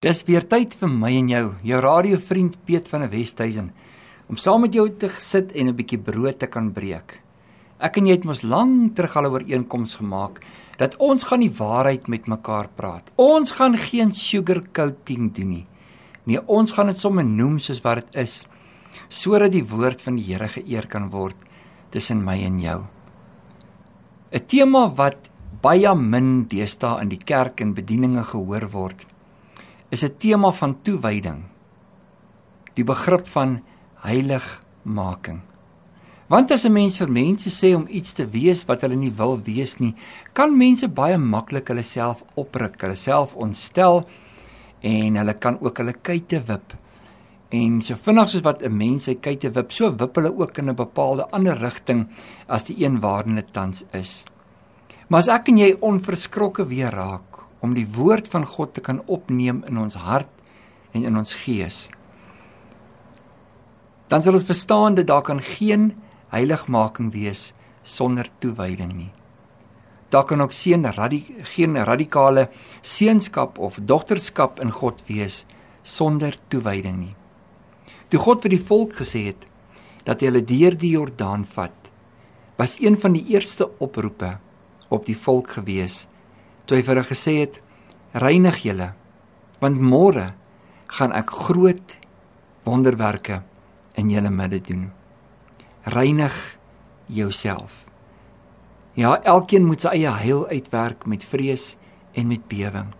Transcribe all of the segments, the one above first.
Dis weer tyd vir my en jou, jou radiovriend Piet van der Westhuizen, om saam met jou te sit en 'n bietjie brood te kan breek. Ek en jy het mos lank terug al 'n ooreenkoms gemaak dat ons gaan die waarheid met mekaar praat. Ons gaan geen sugarcoating doen nie. Nee, ons gaan dit sommer noem soos wat dit is, sodat die woord van die Here geëer kan word tussen my en jou. 'n Tema wat baie min deesdae in die kerk en bedieninge gehoor word is 'n tema van toewyding. Die begrip van heiligmaking. Want as 'n mens vir mense sê om iets te wees wat hulle nie wil wees nie, kan mense baie maklik hulle self opruk, hulle self ontstel en hulle kan ook hulle kuite wip. En so vinnig soos wat 'n mens sy kuite wip, so wip hulle ook in 'n bepaalde ander rigting as die een waarin hulle tans is. Maar as ek en jy onverskrokke weer raak om die woord van God te kan opneem in ons hart en in ons gees. Dan sal ons verstaan dat daar kan geen heiligmaking wees sonder toewyding nie. Daar kan ook geen radi geen radikale seenskap of dogterskap in God wees sonder toewyding nie. Toe God vir die volk gesê het dat hulle deur die Jordaan vat, was een van die eerste oproepe op die volk gewees toe hy vir hulle gesê het: "Reinig julle, want môre gaan ek groot wonderwerke in julle midde doen. Reinig jouself." Ja, elkeen moet sy eie heil uitwerk met vrees en met bewering.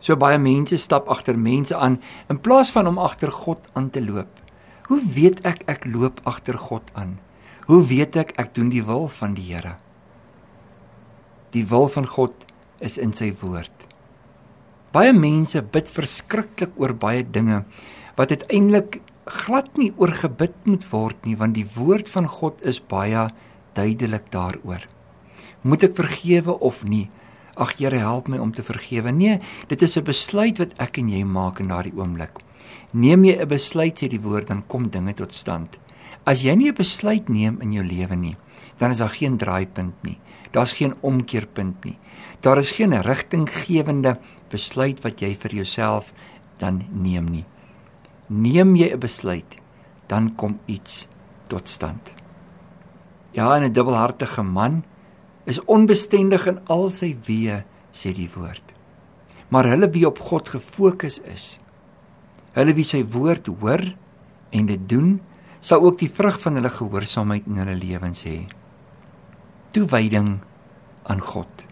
So baie mense stap agter mense aan in plaas van om agter God aan te loop. Hoe weet ek ek loop agter God aan? Hoe weet ek ek doen die wil van die Here? Die wil van God is in sy woord. Baie mense bid verskriklik oor baie dinge wat uiteindelik glad nie oor gebid moet word nie want die woord van God is baie duidelik daaroor. Moet ek vergewe of nie? Ag Here, help my om te vergewe. Nee, dit is 'n besluit wat ek en jy maak in daardie oomblik. Neem jy 'n besluit sê die woord dan kom dinge tot stand. As jy nie 'n besluit neem in jou lewe nie, dan is daar geen draaipunt nie. Daar's geen omkeerpunt nie. Daar is geen rigtinggewende besluit wat jy vir jouself dan neem nie. Neem jy 'n besluit, dan kom iets tot stand. Ja, 'n dubbelhartige man is onbestendig in al sy weë, sê die woord. Maar hulle wie op God gefokus is, hulle wie sy woord hoor en dit doen, sal ook die vrug van hulle gehoorsaamheid in hulle lewens hê. Toewyding aan God.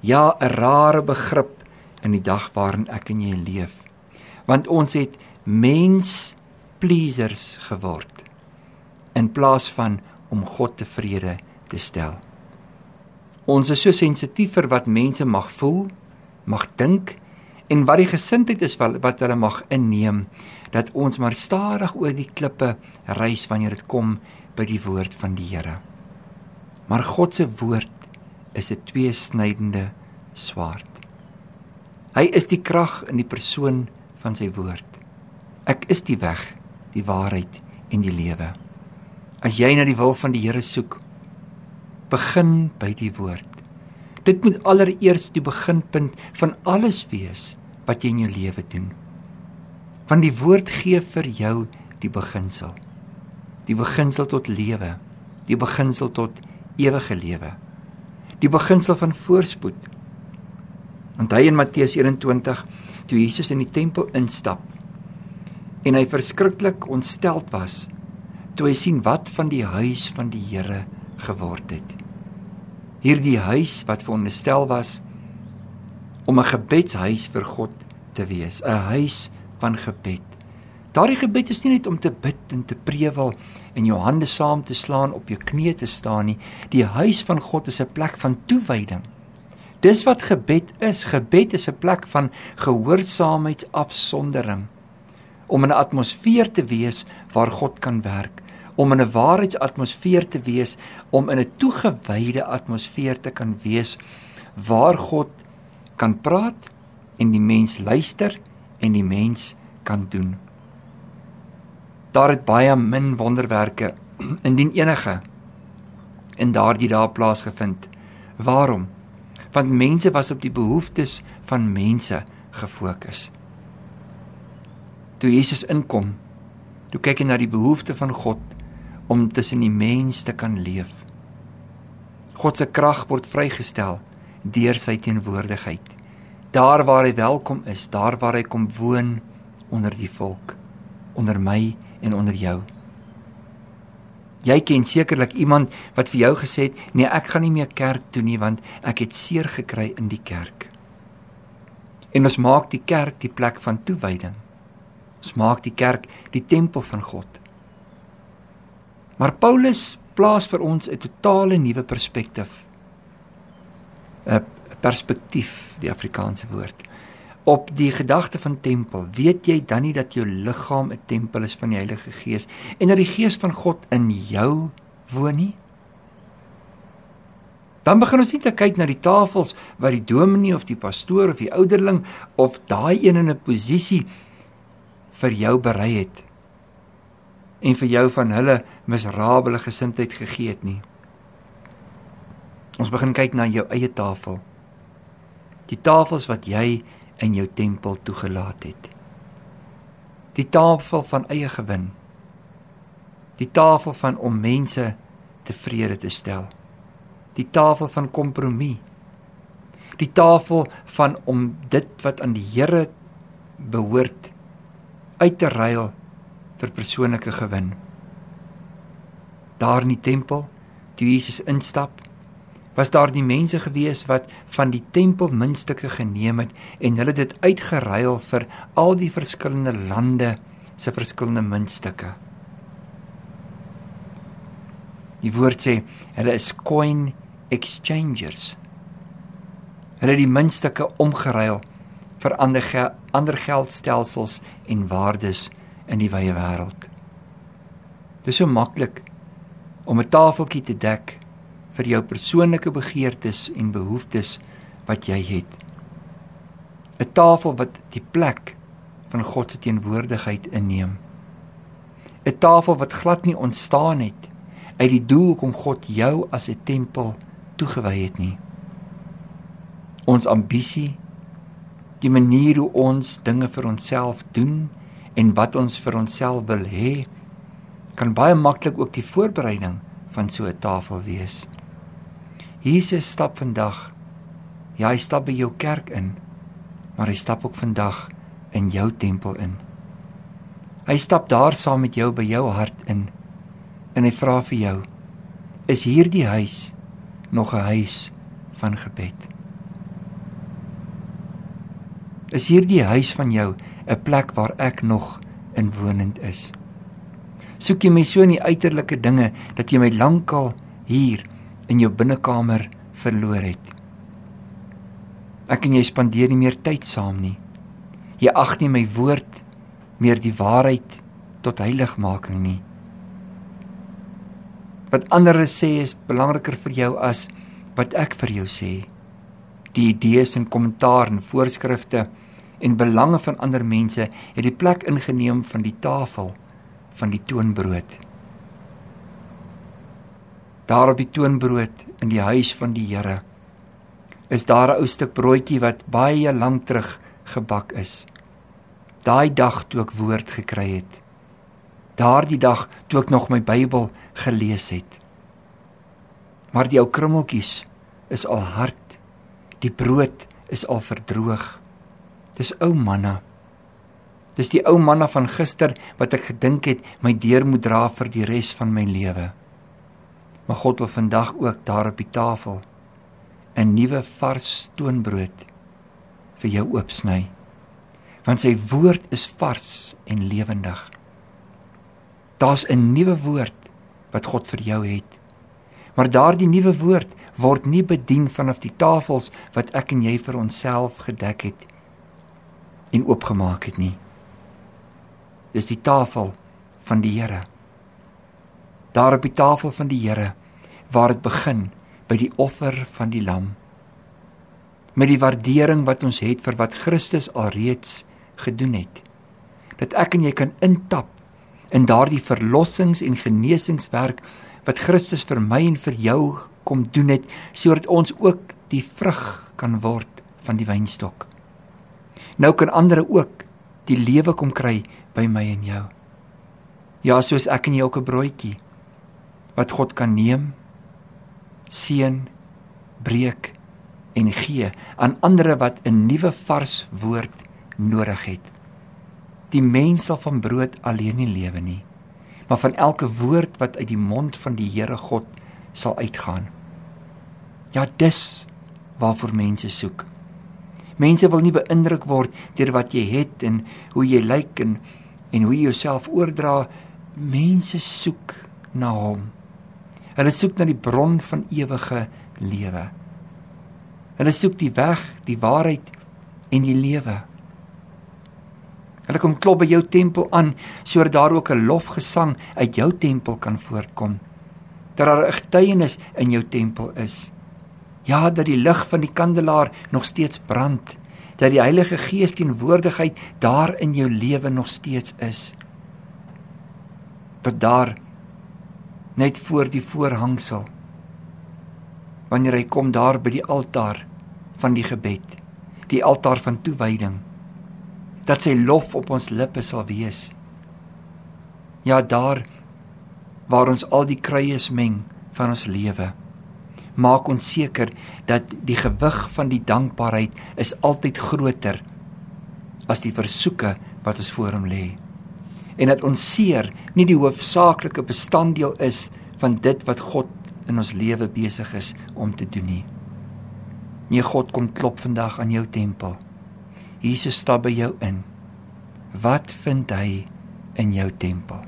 Ja, 'n rare begrip in die dag waarin ek en jy leef. Want ons het mens pleasers geword in plaas van om God tevrede te stel. Ons is so sensitief vir wat mense mag voel, mag dink en wat die gesindheid is wat, wat hulle mag inneem dat ons maar stadig oor die klippe reis wanneer dit kom by die woord van die Here. Maar God se woord is 'n tweesnydende swaard. Hy is die krag in die persoon van sy woord. Ek is die weg, die waarheid en die lewe. As jy na die wil van die Here soek, begin by die woord. Dit moet allereers die beginpunt van alles wees wat jy in jou lewe doen. Want die woord gee vir jou die beginsel. Die beginsel tot lewe, die beginsel tot ewige lewe die beginsel van voorspoed. Want hy in Matteus 21 toe Jesus in die tempel instap en hy verskriklik ontsteld was toe hy sien wat van die huis van die Here geword het. Hierdie huis wat veronderstel was om 'n gebedshuis vir God te wees, 'n huis van gebed. Daardie gebed is nie net om te bid en te prewel en jou hande saam te slaan op jou knieë te staan nie. Die huis van God is 'n plek van toewyding. Dis wat gebed is. Gebed is 'n plek van gehoorsaamheidsafsondering om in 'n atmosfeer te wees waar God kan werk, om in 'n waarheidsatmosfeer te wees, om in 'n toegewyde atmosfeer te kan wees waar God kan praat en die mens luister en die mens kan doen daar het baie min wonderwerke indien enige in daardie dae plaasgevind. Waarom? Want mense was op die behoeftes van mense gefokus. Toe Jesus inkom, toe kyk hy na die behoefte van God om tussen die mens te kan leef. God se krag word vrygestel deur sy teenwoordigheid. Daar waar hy welkom is, daar waar hy kom woon onder die volk, onder my en onder jou. Jy ken sekerlik iemand wat vir jou gesê het, "Nee, ek gaan nie meer kerk toe nie want ek het seer gekry in die kerk." En ons maak die kerk die plek van toewyding. Ons maak die kerk die tempel van God. Maar Paulus plaas vir ons 'n totale nuwe perspektief. 'n perspektief, die Afrikaanse woord op die gedagte van tempel, weet jy dan nie dat jou liggaam 'n tempel is van die Heilige Gees en dat die Gees van God in jou woon nie? Dan begin ons nie te kyk na die tafels wat die dominee of die pastoor of die ouderling of daai een in 'n posisie vir jou berei het en vir jou van hulle miserabele gesindheid gegee het nie. Ons begin kyk na jou eie tafel. Die tafels wat jy in jou tempel toegelaat het. Die tafel van eie gewin. Die tafel van om mense tevrede te stel. Die tafel van kompromie. Die tafel van om dit wat aan die Here behoort uit te ruil vir persoonlike gewin. Daar in die tempel, toe Jesus instap, was daar die mense gewees wat van die tempel muntstukke geneem het en hulle dit uitgeruil vir al die verskillende lande se verskillende muntstukke. Die woord sê hulle is coin exchangers. Hulle het die muntstukke omgeruil vir ander ge ander geldstelsels en waardes in die wye wêreld. Dit is so maklik om 'n tafeltjie te dek vir jou persoonlike begeertes en behoeftes wat jy het. 'n Tafel wat die plek van God se teenwoordigheid inneem. 'n Tafel wat glad nie ontstaan het uit die doel om God jou as 'n tempel toegewy het nie. Ons ambisie, die manier hoe ons dinge vir onsself doen en wat ons vir onsself wil hê, kan baie maklik ook die voorbereiding van so 'n tafel wees. Jesus stap vandag. Ja, hy stap by jou kerk in, maar hy stap ook vandag in jou tempel in. Hy stap daar saam met jou by jou hart in. En hy vra vir jou: Is hierdie huis nog 'n huis van gebed? Is hierdie huis van jou 'n plek waar ek nog inwonend is? Soek jy my so in die uiterlike dinge dat jy my lankal hier in jou binnekamer verloor het. Ek en jy spandeer nie meer tyd saam nie. Jy ag nie my woord meer die waarheid tot heiligmaking nie. Wat ander sê is belangriker vir jou as wat ek vir jou sê. Die idees en kommentaar en voorskrifte en belange van ander mense het die plek ingeneem van die tafel van die toonbrood daar op die toonbrood in die huis van die Here is daar 'n ou stuk broodjie wat baie lank terug gebak is. Daai dag toe ek woord gekry het. Daardie dag toe ek nog my Bybel gelees het. Maar die ou krummeltjies is al hard. Die brood is al verdroog. Dis ou manna. Dis die ou manna van gister wat ek gedink het my deur moet dra vir die res van my lewe. Maar God wil vandag ook daar op die tafel 'n nuwe vars stoonbrood vir jou oopsny. Want sy woord is vars en lewendig. Daar's 'n nuwe woord wat God vir jou het. Maar daardie nuwe woord word nie bedien vanaf die tafels wat ek en jy vir onsself gedek het en oopgemaak het nie. Dis die tafel van die Here. Daar op die tafel van die Here waar dit begin by die offer van die lam. Met die waardering wat ons het vir wat Christus alreeds gedoen het. Dat ek en jy kan intap in daardie verlossings en genesingswerk wat Christus vir my en vir jou kom doen het sodat ons ook die vrug kan word van die wynstok Nou kan ander ook die lewe kom kry by my en jou. Ja, soos ek en jy ook 'n broodjie wat God kan neem, seën, breek en gee aan ander wat 'n nuwe vars woord nodig het. Die mens sal van brood alleen nie lewe nie, maar van elke woord wat uit die mond van die Here God sal uitgaan. Ja, dis waarvoor mense soek. Mense wil nie beïndruk word deur wat jy het en hoe jy lyk en en hoe jy jouself oordra. Mense soek na hom. Hulle soek na die bron van ewige lewe. Hulle soek die weg, die waarheid en die lewe. Hulle kom klop by jou tempel aan sodat daar ook 'n lofgesang uit jou tempel kan voortkom. Dat daar 'n getuienis in jou tempel is. Ja, dat die lig van die kandelaar nog steeds brand, dat die Heilige Gees teenwoordigheid daar in jou lewe nog steeds is. Dat daar net voor die voorhangsel wanneer hy kom daar by die altaar van die gebed, die altaar van toewyding, dat sy lof op ons lippe sal wees. Ja, daar waar ons al die kruies meng van ons lewe maak ons seker dat die gewig van die dankbaarheid is altyd groter as die versoeke wat ons voor hom lê. En dat ons seer nie die hoofsaaklike bestanddeel is van dit wat God in ons lewe besig is om te doen nie. Nee God kom klop vandag aan jou tempel. Jesus stap by jou in. Wat vind hy in jou tempel?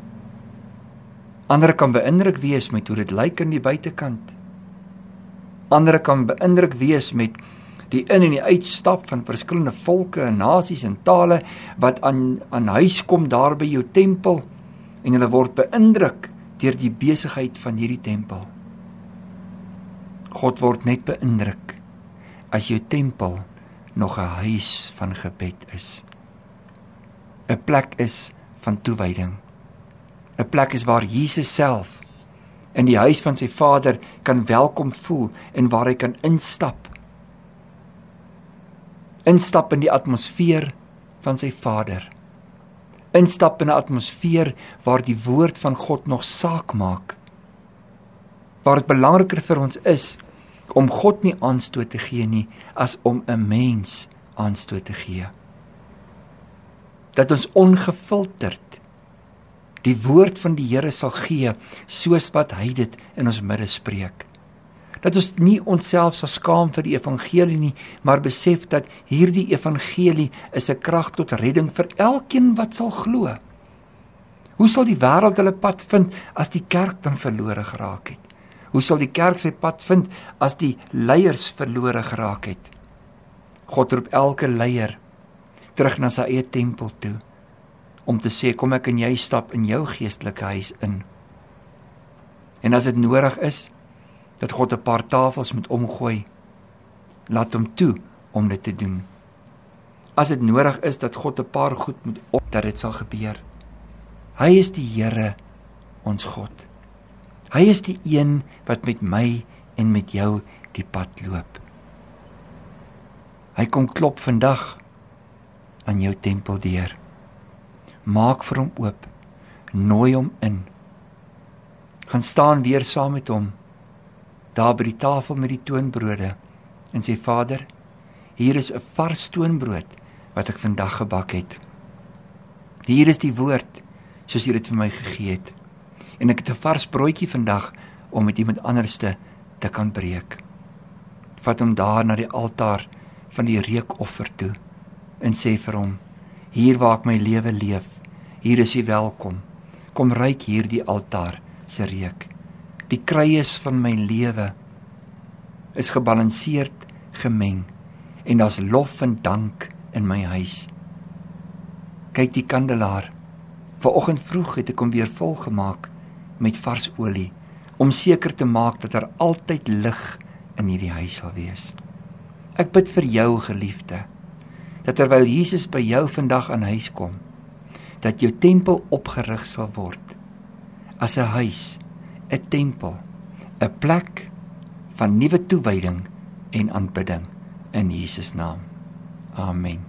Ander kan beïndruk wees met hoe dit lyk aan die buitekant. Ander kan beïndruk wees met die in en die uitstap van verskillende volke en nasies en tale wat aan aan huis kom daar by jou tempel en hulle word beïndruk deur die besigheid van hierdie tempel. God word net beïndruk as jou tempel nog 'n huis van gebed is. 'n plek is van toewyding. 'n plek is waar Jesus self in die huis van sy Vader kan welkom voel en waar hy kan instap. Instap in die atmosfeer van sy Vader. Instap in 'n atmosfeer waar die woord van God nog saak maak. Waar dit belangriker vir ons is om God nie aanstoot te gee nie as om 'n mens aanstoot te gee. Dat ons ongefilterd die woord van die Here sal gee soos wat hy dit in ons midde spreek. Dat ons nie onsself sal skaam vir die evangelie nie, maar besef dat hierdie evangelie is 'n krag tot redding vir elkeen wat sal glo. Hoe sal die wêreld hulle pad vind as die kerk dan verlore geraak het? Hoe sal die kerk sy pad vind as die leiers verlore geraak het? God roep elke leier terug na sy eie tempel toe om te sê kom ek en jy stap in jou geestelike huis in. En as dit nodig is dat God 'n paar tafels moet omgooi, laat hom toe om dit te doen. As dit nodig is dat God 'n paar goed moet op dat dit sal gebeur. Hy is die Here ons God. Hy is die een wat met my en met jou die pad loop. Hy kom klop vandag aan jou tempeldeur maak vir hom oop. Nooi hom in. Gaan staan weer saam met hom daar by die tafel met die toonbrode en sê Vader, hier is 'n vars toonbrood wat ek vandag gebak het. Hier is die woord soos U dit vir my gegee het. En ek het 'n vars broodjie vandag om met iemand anderste te kan breek. Vat hom daar na die altaar van die reukoffer toe en sê vir hom: Hier waar ek my lewe leef, Hier is jy welkom. Kom ruik hierdie altaar se reuk. Die kruies van my lewe is gebalanseerd gemeng en daar's lof en dank in my huis. Kyk die kandelaar. Vanoggend vroeg het ek hom weer vol gemaak met vars olie om seker te maak dat daar altyd lig in hierdie huis sal wees. Ek bid vir jou geliefde dat terwyl Jesus by jou vandag aan huis kom, dat jou tempel opgerig sal word as 'n huis, 'n tempel, 'n plek van nuwe toewyding en aanbidding in Jesus naam. Amen.